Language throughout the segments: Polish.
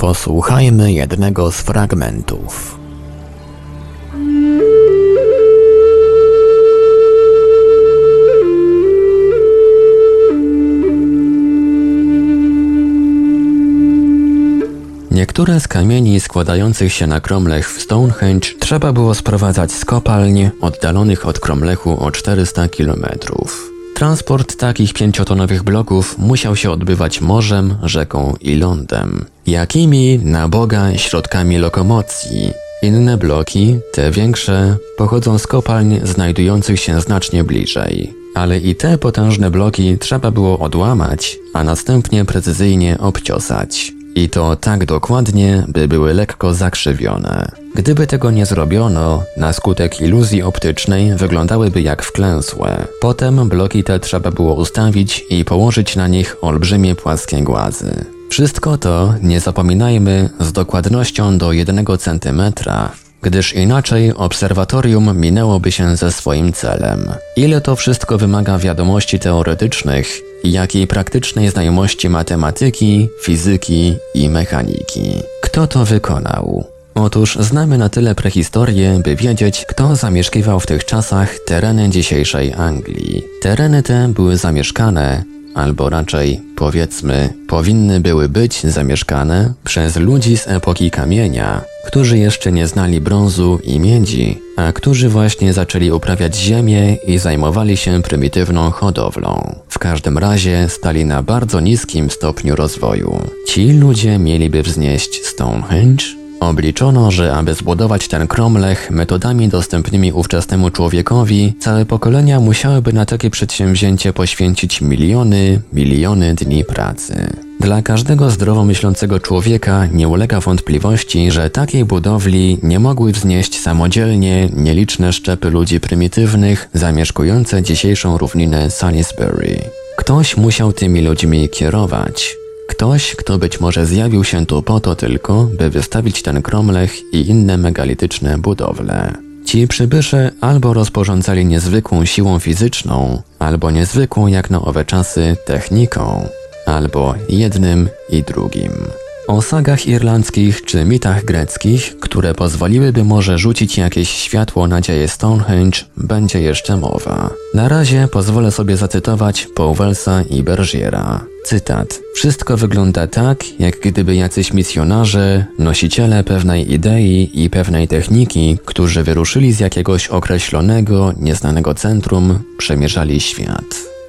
Posłuchajmy jednego z fragmentów. Niektóre z kamieni składających się na Kromlech w Stonehenge trzeba było sprowadzać z kopalń oddalonych od Kromlechu o 400 kilometrów. Transport takich pięciotonowych bloków musiał się odbywać morzem, rzeką i lądem. Jakimi, na Boga, środkami lokomocji? Inne bloki, te większe, pochodzą z kopalń znajdujących się znacznie bliżej. Ale i te potężne bloki trzeba było odłamać, a następnie precyzyjnie obciosać. I to tak dokładnie, by były lekko zakrzywione. Gdyby tego nie zrobiono, na skutek iluzji optycznej wyglądałyby jak wklęsłe. Potem bloki te trzeba było ustawić i położyć na nich olbrzymie płaskie głazy. Wszystko to, nie zapominajmy, z dokładnością do jednego centymetra, gdyż inaczej obserwatorium minęłoby się ze swoim celem. Ile to wszystko wymaga wiadomości teoretycznych jak i praktycznej znajomości matematyki, fizyki i mechaniki. Kto to wykonał? Otóż znamy na tyle prehistorię, by wiedzieć, kto zamieszkiwał w tych czasach tereny dzisiejszej Anglii. Tereny te były zamieszkane, albo raczej powiedzmy, powinny były być zamieszkane przez ludzi z epoki kamienia, którzy jeszcze nie znali brązu i miedzi, a którzy właśnie zaczęli uprawiać ziemię i zajmowali się prymitywną hodowlą. W każdym razie stali na bardzo niskim stopniu rozwoju. Ci ludzie mieliby wznieść Stonehenge, Obliczono, że aby zbudować ten kromlech metodami dostępnymi ówczesnemu człowiekowi, całe pokolenia musiałyby na takie przedsięwzięcie poświęcić miliony, miliony dni pracy. Dla każdego zdrowo myślącego człowieka nie ulega wątpliwości, że takiej budowli nie mogły wznieść samodzielnie nieliczne szczepy ludzi prymitywnych zamieszkujące dzisiejszą równinę Salisbury. Ktoś musiał tymi ludźmi kierować. Ktoś, kto być może zjawił się tu po to tylko, by wystawić ten kromlech i inne megalityczne budowle. Ci przybysze albo rozporządzali niezwykłą siłą fizyczną, albo niezwykłą jak na owe czasy techniką, albo jednym i drugim. O sagach irlandzkich czy mitach greckich, które pozwoliłyby może rzucić jakieś światło na dzieje Stonehenge, będzie jeszcze mowa. Na razie pozwolę sobie zacytować Powellsa i Bergiera. Cytat. Wszystko wygląda tak, jak gdyby jacyś misjonarze, nosiciele pewnej idei i pewnej techniki, którzy wyruszyli z jakiegoś określonego, nieznanego centrum, przemierzali świat.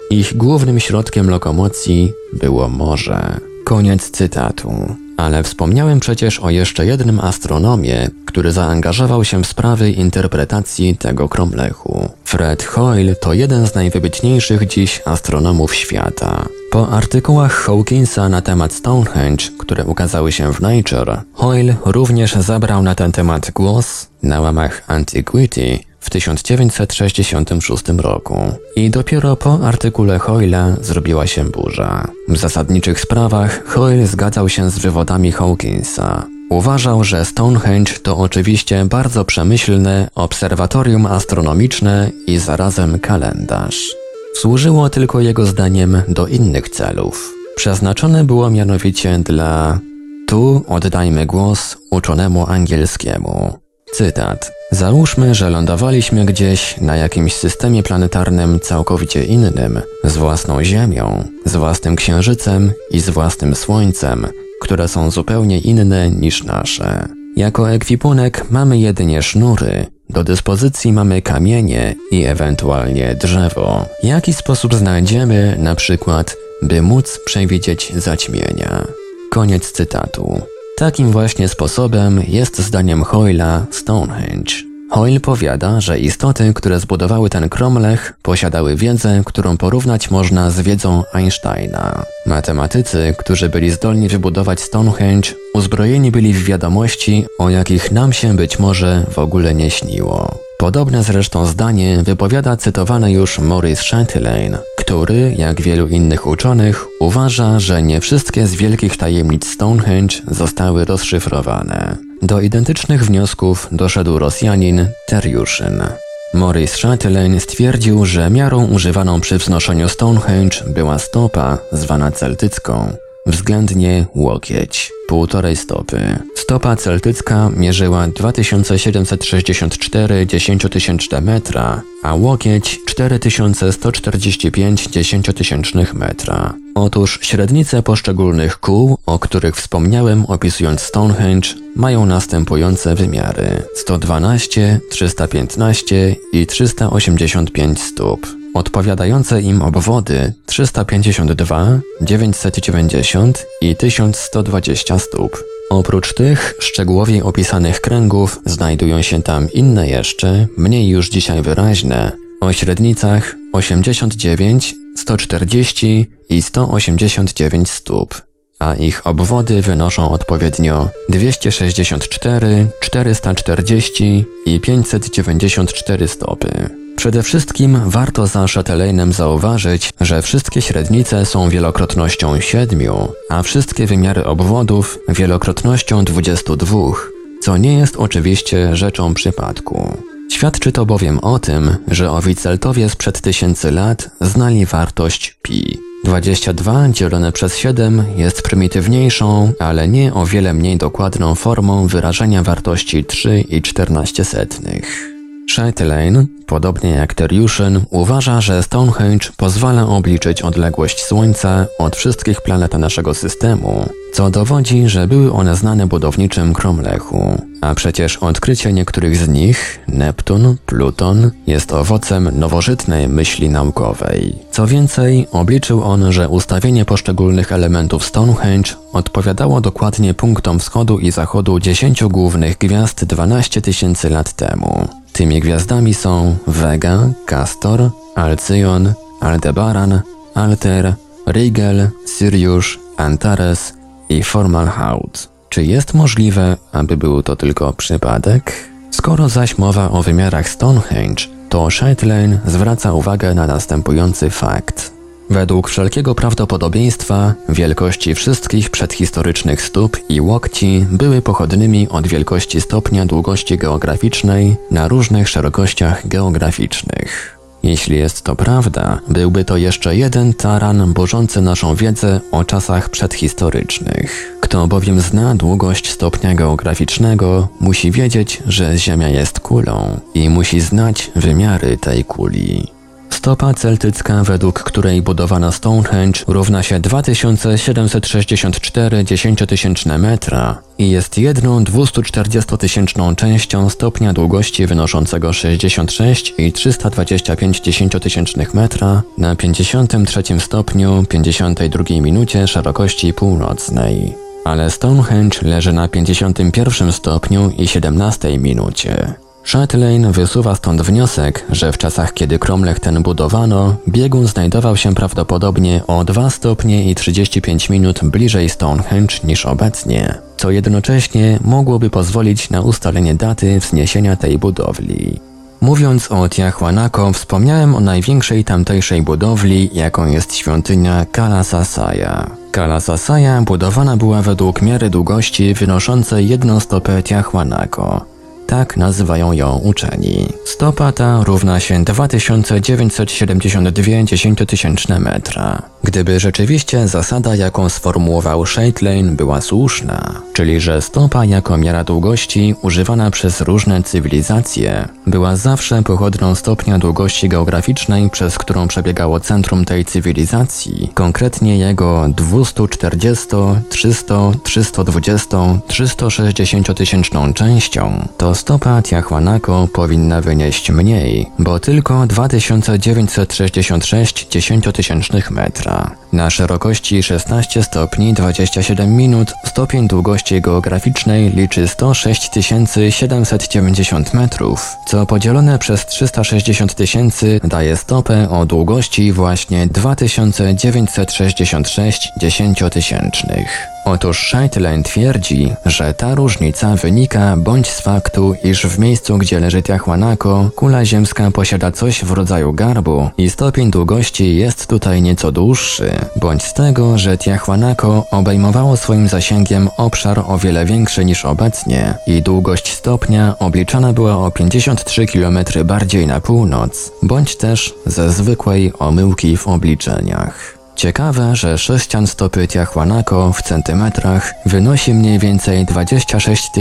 Ich głównym środkiem lokomocji było morze. Koniec cytatu. Ale wspomniałem przecież o jeszcze jednym astronomie, który zaangażował się w sprawy interpretacji tego kromlechu. Fred Hoyle to jeden z najwybitniejszych dziś astronomów świata. Po artykułach Hawkinsa na temat Stonehenge, które ukazały się w Nature, Hoyle również zabrał na ten temat głos na łamach Antiquity w 1966 roku. I dopiero po artykule Hoyla zrobiła się burza. W zasadniczych sprawach Hoyle zgadzał się z wywodami Hawkinsa. Uważał, że Stonehenge to oczywiście bardzo przemyślne obserwatorium astronomiczne i zarazem kalendarz. Służyło tylko jego zdaniem do innych celów. Przeznaczone było mianowicie dla tu oddajmy głos uczonemu angielskiemu. Cytat. Załóżmy, że lądowaliśmy gdzieś na jakimś systemie planetarnym całkowicie innym, z własną Ziemią, z własnym Księżycem i z własnym Słońcem, które są zupełnie inne niż nasze. Jako ekwipunek mamy jedynie sznury, do dyspozycji mamy kamienie i ewentualnie drzewo. Jaki sposób znajdziemy, na przykład, by móc przewidzieć zaćmienia? Koniec cytatu. Takim właśnie sposobem jest zdaniem Hoyla Stonehenge. Hoyle powiada, że istoty, które zbudowały ten Cromlech, posiadały wiedzę, którą porównać można z wiedzą Einsteina. Matematycy, którzy byli zdolni wybudować Stonehenge, uzbrojeni byli w wiadomości, o jakich nam się być może w ogóle nie śniło. Podobne zresztą zdanie wypowiada cytowany już Maurice Chatelain, który, jak wielu innych uczonych, uważa, że nie wszystkie z wielkich tajemnic Stonehenge zostały rozszyfrowane. Do identycznych wniosków doszedł Rosjanin Teriuszyn. Maurice Chatelain stwierdził, że miarą używaną przy wznoszeniu Stonehenge była stopa, zwana celtycką, względnie łokieć półtorej stopy. Stopa celtycka mierzyła 2764 dziesięciotysięczne metra, a łokieć 4145 dziesięciotysięcznych metra. Otóż średnice poszczególnych kół, o których wspomniałem opisując Stonehenge, mają następujące wymiary 112, 315 i 385 stóp odpowiadające im obwody 352, 990 i 1120 stóp. Oprócz tych szczegółowiej opisanych kręgów znajdują się tam inne jeszcze, mniej już dzisiaj wyraźne, o średnicach 89, 140 i 189 stóp, a ich obwody wynoszą odpowiednio 264, 440 i 594 stopy. Przede wszystkim warto za Chatelainem zauważyć, że wszystkie średnice są wielokrotnością 7, a wszystkie wymiary obwodów wielokrotnością 22, co nie jest oczywiście rzeczą przypadku. Świadczy to bowiem o tym, że owiceltowie sprzed tysięcy lat znali wartość pi. 22 dzielone przez 7 jest prymitywniejszą, ale nie o wiele mniej dokładną formą wyrażenia wartości 3 i 14 setnych. Chatelain, podobnie jak Teriuszyn, uważa, że Stonehenge pozwala obliczyć odległość Słońca od wszystkich planet naszego systemu, co dowodzi, że były one znane budowniczym Kromlechu. A przecież odkrycie niektórych z nich, Neptun, Pluton, jest owocem nowożytnej myśli naukowej. Co więcej, obliczył on, że ustawienie poszczególnych elementów Stonehenge odpowiadało dokładnie punktom wschodu i zachodu dziesięciu głównych gwiazd 12 tysięcy lat temu. Tymi gwiazdami są Vega, Castor, Alcyon, Aldebaran, Alter, Rigel, Sirius, Antares i Formalhaut. Czy jest możliwe, aby był to tylko przypadek? Skoro zaś mowa o wymiarach Stonehenge, to Shetland zwraca uwagę na następujący fakt. Według wszelkiego prawdopodobieństwa wielkości wszystkich przedhistorycznych stóp i łokci były pochodnymi od wielkości stopnia długości geograficznej na różnych szerokościach geograficznych. Jeśli jest to prawda, byłby to jeszcze jeden taran burzący naszą wiedzę o czasach przedhistorycznych. Kto bowiem zna długość stopnia geograficznego, musi wiedzieć, że Ziemia jest kulą i musi znać wymiary tej kuli. Stopa celtycka, według której budowana Stonehenge równa się 2764 dziesięciotysięczne metra i jest jedną 240-tysięczną częścią stopnia długości wynoszącego 66 i 325 dziesięciotysięcznych metra na 53 stopniu 52 minucie szerokości północnej. Ale Stonehenge leży na 51 stopniu i 17 minucie. Chatelain wysuwa stąd wniosek, że w czasach kiedy Cromlech ten budowano, biegun znajdował się prawdopodobnie o 2 stopnie i 35 minut bliżej Stonehenge niż obecnie, co jednocześnie mogłoby pozwolić na ustalenie daty wzniesienia tej budowli. Mówiąc o Tiahuanaco, wspomniałem o największej tamtejszej budowli, jaką jest świątynia Kala Sasaya. Kala Sasaya budowana była według miary długości wynoszącej jedną stopę Tiahuanaco. Tak nazywają ją uczeni. Stopa ta równa się 2972 dziesięciotysięczne metra. Gdyby rzeczywiście zasada, jaką sformułował Shaitlane, była słuszna, czyli że stopa jako miara długości używana przez różne cywilizacje była zawsze pochodną stopnia długości geograficznej, przez którą przebiegało centrum tej cywilizacji, konkretnie jego 240, 300, 320, 360 tysięczną częścią, to stopa Tiahuanaco powinna wynieść mniej, bo tylko 2966 dziesięciotysięcznych metra. Na szerokości 16 stopni 27 minut stopień długości geograficznej liczy 106 790 metrów, co podzielone przez 360 tysięcy daje stopę o długości właśnie 2966 dziesięciotysięcznych. Otóż Scheitlein twierdzi, że ta różnica wynika bądź z faktu, iż w miejscu, gdzie leży Tiahuanaco, kula ziemska posiada coś w rodzaju garbu i stopień długości jest tutaj nieco dłuższy, bądź z tego, że Tiahuanaco obejmowało swoim zasięgiem obszar o wiele większy niż obecnie i długość stopnia obliczana była o 53 km bardziej na północ, bądź też ze zwykłej omyłki w obliczeniach. Ciekawe, że sześcian stopy Tiahuanaco w centymetrach wynosi mniej więcej 26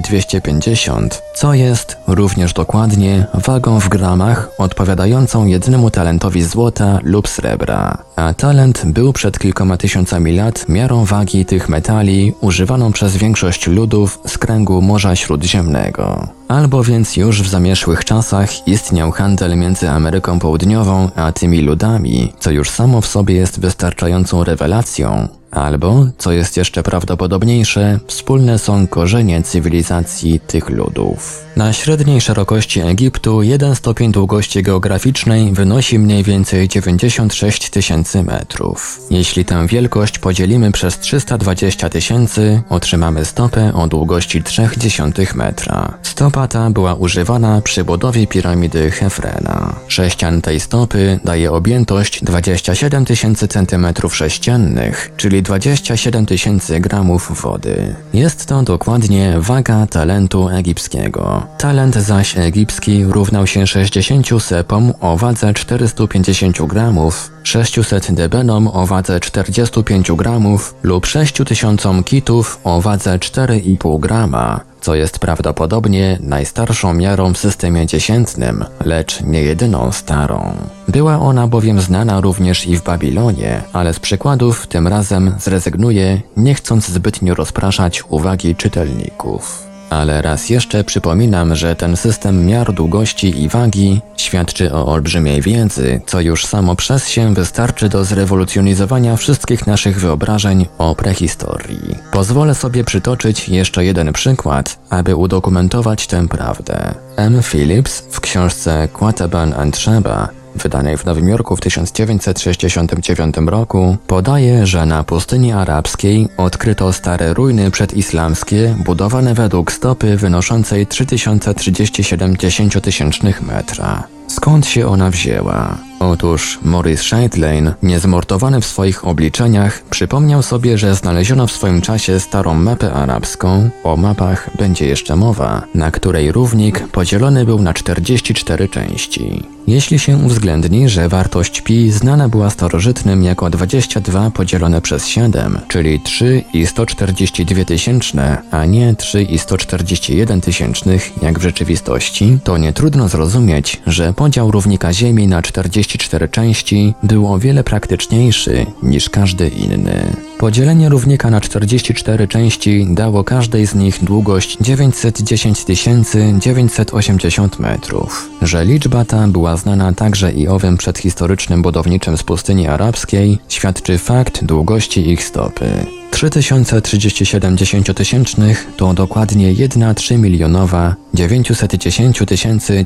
250, co jest również dokładnie wagą w gramach odpowiadającą jednemu talentowi złota lub srebra. A talent był przed kilkoma tysiącami lat miarą wagi tych metali używaną przez większość ludów z kręgu Morza Śródziemnego. Albo więc już w zamierzchłych czasach istniał handel między Ameryką Południową a tymi ludami, co już samo w sobie jest wystarczającą rewelacją, Albo, co jest jeszcze prawdopodobniejsze, wspólne są korzenie cywilizacji tych ludów. Na średniej szerokości Egiptu jeden stopień długości geograficznej wynosi mniej więcej 96 tysięcy metrów. Jeśli tę wielkość podzielimy przez 320 tysięcy, otrzymamy stopę o długości 0,3 metra. Stopa ta była używana przy budowie piramidy Hefrena. Sześcian tej stopy daje objętość 27 tysięcy centymetrów sześciennych, czyli 27 tysięcy gramów wody. Jest to dokładnie waga talentu egipskiego. Talent zaś egipski równał się 60 sepom o wadze 450 gramów, 600 debenom o wadze 45 gramów lub 6000 kitów o wadze 4,5 grama, co jest prawdopodobnie najstarszą miarą w systemie dziesiętnym, lecz nie jedyną starą. Była ona bowiem znana również i w Babilonie, ale z przykładów tym razem zrezygnuję, nie chcąc zbytnio rozpraszać uwagi czytelników. Ale raz jeszcze przypominam, że ten system miar długości i wagi świadczy o olbrzymiej wiedzy, co już samo przez się wystarczy do zrewolucjonizowania wszystkich naszych wyobrażeń o prehistorii. Pozwolę sobie przytoczyć jeszcze jeden przykład, aby udokumentować tę prawdę. M. Phillips w książce Quataban and Sheba wydanej w Nowym Jorku w 1969 roku, podaje, że na pustyni arabskiej odkryto stare ruiny przedislamskie budowane według stopy wynoszącej 3037 dziesięciotysięcznych metra. Skąd się ona wzięła? Otóż Maurice Scheidlein, niezmortowany w swoich obliczeniach, przypomniał sobie, że znaleziono w swoim czasie starą mapę arabską, o mapach będzie jeszcze mowa, na której równik podzielony był na 44 części. Jeśli się uwzględni, że wartość pi znana była starożytnym jako 22 podzielone przez 7, czyli 3 i 142 tysięczne, a nie 3 i 141 tysięcznych jak w rzeczywistości, to nie trudno zrozumieć, że podział równika Ziemi na 44 części był o wiele praktyczniejszy niż każdy inny. Podzielenie równika na 44 części dało każdej z nich długość 910 980 metrów. Że liczba ta była znana także i owym przedhistorycznym budowniczym z pustyni arabskiej, świadczy fakt długości ich stopy. 3037 dziesięciotysięcznych to dokładnie 1 3 milionowa 910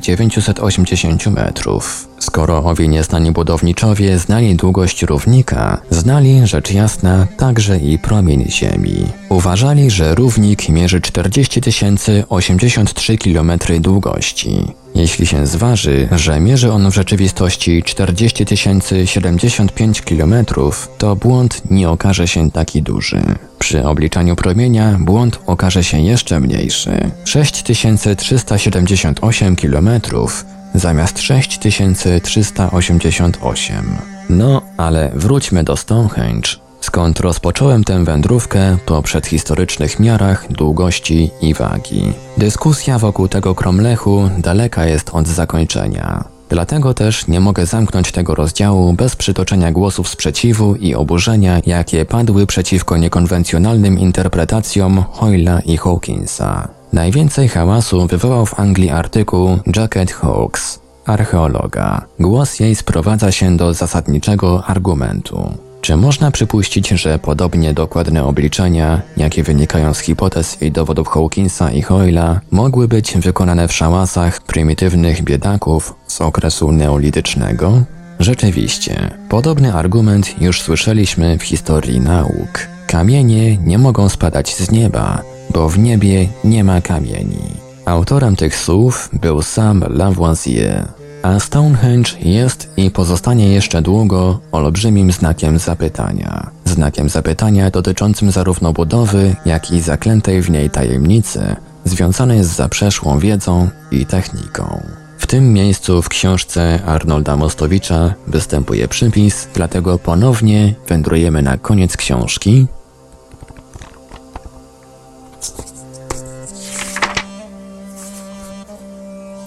980 metrów. Skoro owi nieznani budowniczowie znali długość równika, znali rzecz jasna także i promień Ziemi. Uważali, że równik mierzy 40 083 km długości. Jeśli się zważy, że mierzy on w rzeczywistości 40 075 km, to błąd nie okaże się taki duży. Przy obliczaniu promienia błąd okaże się jeszcze mniejszy. 6378 km zamiast 6388. No, ale wróćmy do Stonehenge, skąd rozpocząłem tę wędrówkę po przedhistorycznych miarach długości i wagi. Dyskusja wokół tego kromlechu daleka jest od zakończenia. Dlatego też nie mogę zamknąć tego rozdziału bez przytoczenia głosów sprzeciwu i oburzenia, jakie padły przeciwko niekonwencjonalnym interpretacjom Hoyla i Hawkinsa. Najwięcej hałasu wywołał w Anglii artykuł Jacket Hawks, archeologa. Głos jej sprowadza się do zasadniczego argumentu. Czy można przypuścić, że podobnie dokładne obliczenia, jakie wynikają z hipotez i dowodów Hawkinsa i Hoyla, mogły być wykonane w szałasach prymitywnych biedaków z okresu neolitycznego? Rzeczywiście, podobny argument już słyszeliśmy w historii nauk. Kamienie nie mogą spadać z nieba, bo w niebie nie ma kamieni. Autorem tych słów był sam Lavoisier, a Stonehenge jest i pozostanie jeszcze długo olbrzymim znakiem zapytania. Znakiem zapytania dotyczącym zarówno budowy, jak i zaklętej w niej tajemnicy, związanej z zaprzeszłą wiedzą i techniką. W tym miejscu w książce Arnolda Mostowicza występuje przypis, dlatego ponownie wędrujemy na koniec książki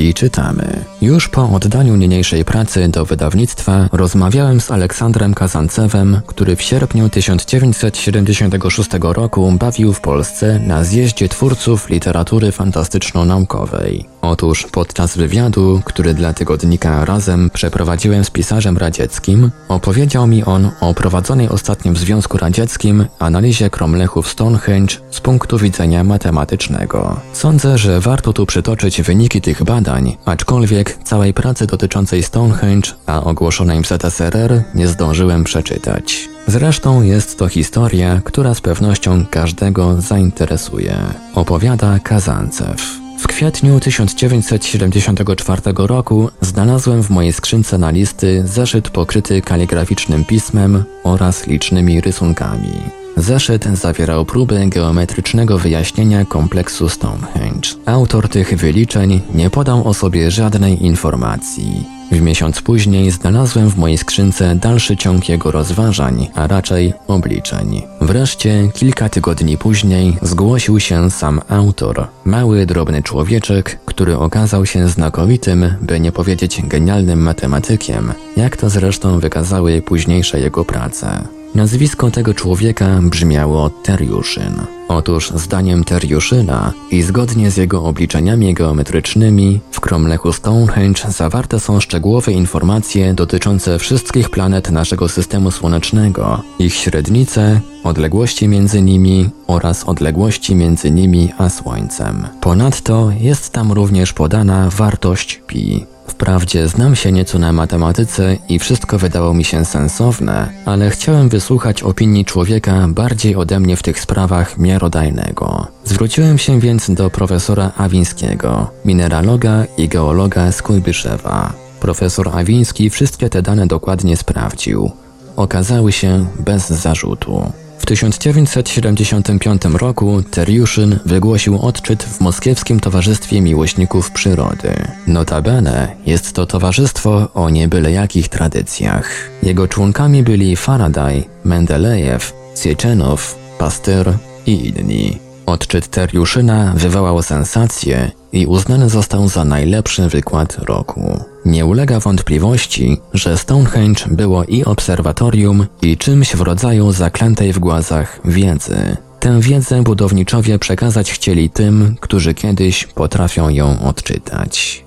I czytamy. Już po oddaniu niniejszej pracy do wydawnictwa rozmawiałem z Aleksandrem Kazancewem, który w sierpniu 1976 roku bawił w Polsce na zjeździe twórców literatury fantastyczno-naukowej. Otóż podczas wywiadu, który dla tygodnika Razem przeprowadziłem z pisarzem radzieckim, opowiedział mi on o prowadzonej ostatnio w Związku Radzieckim analizie kromlechów Stonehenge z punktu widzenia matematycznego. Sądzę, że warto tu przytoczyć wyniki tych badań, aczkolwiek całej pracy dotyczącej Stonehenge, a ogłoszonej w ZSRR nie zdążyłem przeczytać. Zresztą jest to historia, która z pewnością każdego zainteresuje. Opowiada Kazancew. W kwietniu 1974 roku znalazłem w mojej skrzynce na listy zeszyt pokryty kaligraficznym pismem oraz licznymi rysunkami. Zeszyt zawierał próbę geometrycznego wyjaśnienia kompleksu Stonehenge. Autor tych wyliczeń nie podał o sobie żadnej informacji. W miesiąc później znalazłem w mojej skrzynce dalszy ciąg jego rozważań, a raczej obliczeń. Wreszcie, kilka tygodni później, zgłosił się sam autor. Mały, drobny człowieczek, który okazał się znakomitym, by nie powiedzieć genialnym matematykiem, jak to zresztą wykazały późniejsze jego prace. Nazwisko tego człowieka brzmiało Teriuszyn. Otóż zdaniem Teriuszyna i zgodnie z jego obliczeniami geometrycznymi w kromlechu Stonehenge zawarte są szczegółowe informacje dotyczące wszystkich planet naszego systemu słonecznego, ich średnice, odległości między nimi oraz odległości między nimi a Słońcem. Ponadto jest tam również podana wartość pi. Wprawdzie znam się nieco na matematyce i wszystko wydało mi się sensowne, ale chciałem wysłuchać opinii człowieka bardziej ode mnie w tych sprawach miarodajnego. Zwróciłem się więc do profesora Awińskiego, mineraloga i geologa z Kujbyszewa. Profesor Awiński wszystkie te dane dokładnie sprawdził. Okazały się bez zarzutu. W 1975 roku Teriuszyn wygłosił odczyt w Moskiewskim Towarzystwie Miłośników Przyrody. Notabene jest to towarzystwo o niebyle jakich tradycjach. Jego członkami byli Faraday, Mendelejew, Sieczenow, Pastyr i inni. Odczyt Teriuszyna wywołał sensację i uznany został za najlepszy wykład roku. Nie ulega wątpliwości, że Stonehenge było i obserwatorium, i czymś w rodzaju zaklętej w głazach wiedzy. Tę wiedzę budowniczowie przekazać chcieli tym, którzy kiedyś potrafią ją odczytać.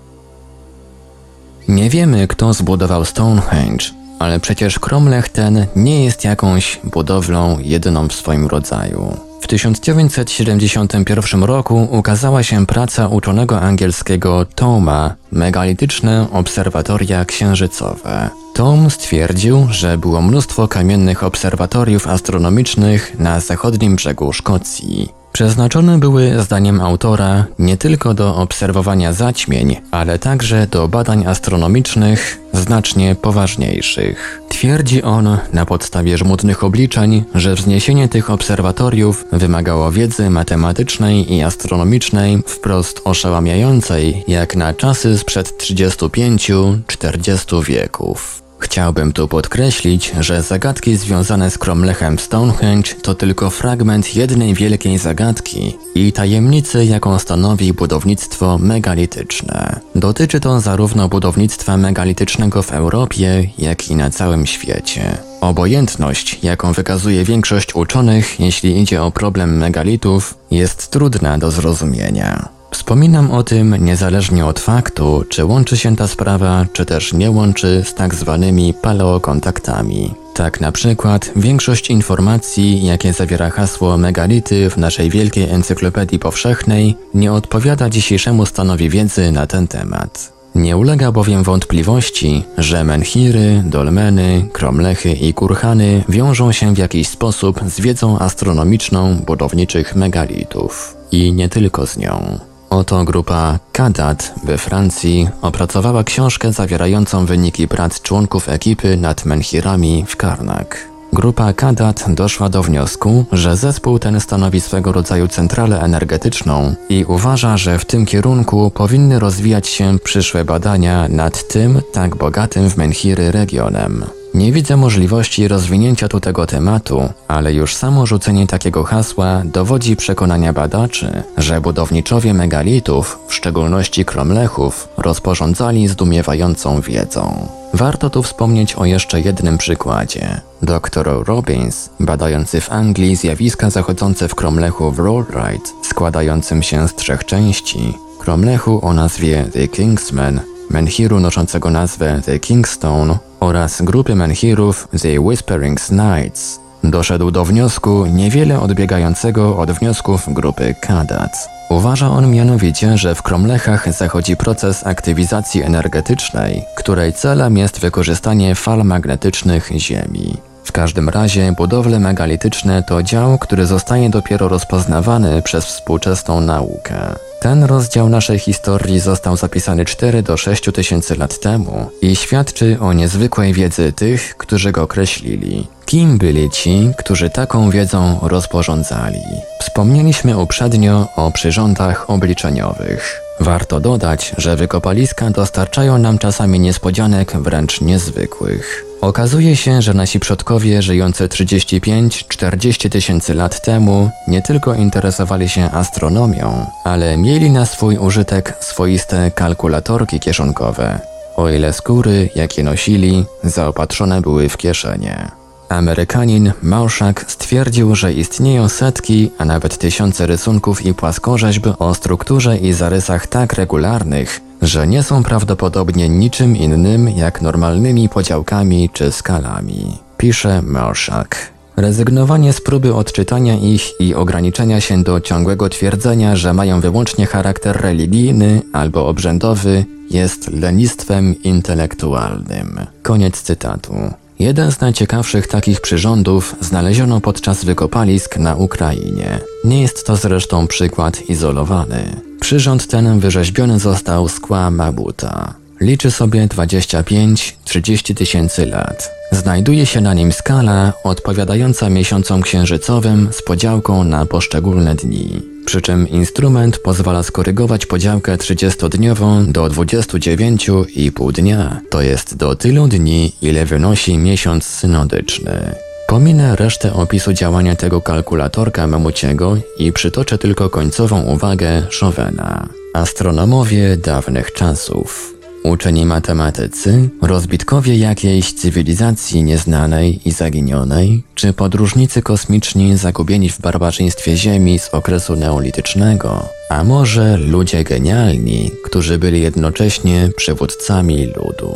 Nie wiemy, kto zbudował Stonehenge, ale przecież Cromlech ten nie jest jakąś budowlą jedyną w swoim rodzaju. W 1971 roku ukazała się praca uczonego angielskiego Toma Megalityczne obserwatoria księżycowe. Tom stwierdził, że było mnóstwo kamiennych obserwatoriów astronomicznych na zachodnim brzegu Szkocji. Przeznaczone były, zdaniem autora, nie tylko do obserwowania zaćmień, ale także do badań astronomicznych znacznie poważniejszych. Twierdzi on, na podstawie żmudnych obliczeń, że wzniesienie tych obserwatoriów wymagało wiedzy matematycznej i astronomicznej wprost oszałamiającej, jak na czasy sprzed 35-40 wieków. Chciałbym tu podkreślić, że zagadki związane z Cromlechem Stonehenge to tylko fragment jednej wielkiej zagadki i tajemnicy, jaką stanowi budownictwo megalityczne. Dotyczy to zarówno budownictwa megalitycznego w Europie, jak i na całym świecie. Obojętność, jaką wykazuje większość uczonych, jeśli idzie o problem megalitów, jest trudna do zrozumienia. Wspominam o tym niezależnie od faktu, czy łączy się ta sprawa, czy też nie łączy z tak zwanymi paleokontaktami. Tak na przykład większość informacji, jakie zawiera hasło megality w naszej wielkiej encyklopedii powszechnej, nie odpowiada dzisiejszemu stanowi wiedzy na ten temat. Nie ulega bowiem wątpliwości, że menhiry, dolmeny, kromlechy i kurhany wiążą się w jakiś sposób z wiedzą astronomiczną budowniczych megalitów. I nie tylko z nią. Oto grupa Kadat we Francji opracowała książkę zawierającą wyniki prac członków ekipy nad menhirami w Karnak. Grupa Kadat doszła do wniosku, że zespół ten stanowi swego rodzaju centralę energetyczną i uważa, że w tym kierunku powinny rozwijać się przyszłe badania nad tym tak bogatym w menhiry regionem. Nie widzę możliwości rozwinięcia tu tego tematu, ale już samo rzucenie takiego hasła dowodzi przekonania badaczy, że budowniczowie megalitów, w szczególności kromlechów, rozporządzali zdumiewającą wiedzą. Warto tu wspomnieć o jeszcze jednym przykładzie. Dr Robbins, badający w Anglii zjawiska zachodzące w kromlechu Wroldrite, składającym się z trzech części, kromlechu o nazwie The Kingsman, menhiru noszącego nazwę The Kingstone oraz grupy menhirów The Whispering Knights, doszedł do wniosku niewiele odbiegającego od wniosków grupy Kadat. Uważa on mianowicie, że w kromlechach zachodzi proces aktywizacji energetycznej, której celem jest wykorzystanie fal magnetycznych Ziemi. W każdym razie budowle megalityczne to dział, który zostaje dopiero rozpoznawany przez współczesną naukę. Ten rozdział naszej historii został zapisany 4 do 6 tysięcy lat temu i świadczy o niezwykłej wiedzy tych, którzy go określili. Kim byli ci, którzy taką wiedzą rozporządzali? Wspomnieliśmy uprzednio o przyrządach obliczeniowych. Warto dodać, że wykopaliska dostarczają nam czasami niespodzianek wręcz niezwykłych. Okazuje się, że nasi przodkowie żyjący 35-40 tysięcy lat temu nie tylko interesowali się astronomią, ale mieli na swój użytek swoiste kalkulatorki kieszonkowe, o ile skóry, jakie nosili, zaopatrzone były w kieszenie. Amerykanin Marszak stwierdził, że istnieją setki, a nawet tysiące rysunków i płaskorzeźb o strukturze i zarysach tak regularnych, że nie są prawdopodobnie niczym innym jak normalnymi podziałkami czy skalami. Pisze Marszak. Rezygnowanie z próby odczytania ich i ograniczenia się do ciągłego twierdzenia, że mają wyłącznie charakter religijny albo obrzędowy, jest lenistwem intelektualnym. Koniec cytatu. Jeden z najciekawszych takich przyrządów znaleziono podczas wykopalisk na Ukrainie. Nie jest to zresztą przykład izolowany. Przyrząd ten wyrzeźbiony został z kła mabuta. Liczy sobie 25-30 tysięcy lat. Znajduje się na nim skala odpowiadająca miesiącom księżycowym z podziałką na poszczególne dni. Przy czym instrument pozwala skorygować podziałkę 30-dniową do 29,5 dnia, to jest do tylu dni, ile wynosi miesiąc synodyczny. Pominę resztę opisu działania tego kalkulatorka mamuciego i przytoczę tylko końcową uwagę Chauvena. Astronomowie dawnych czasów. Uczeni matematycy, rozbitkowie jakiejś cywilizacji nieznanej i zaginionej, czy podróżnicy kosmiczni zagubieni w barbarzyństwie Ziemi z okresu neolitycznego, a może ludzie genialni, którzy byli jednocześnie przywódcami ludu.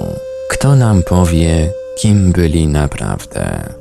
Kto nam powie, kim byli naprawdę?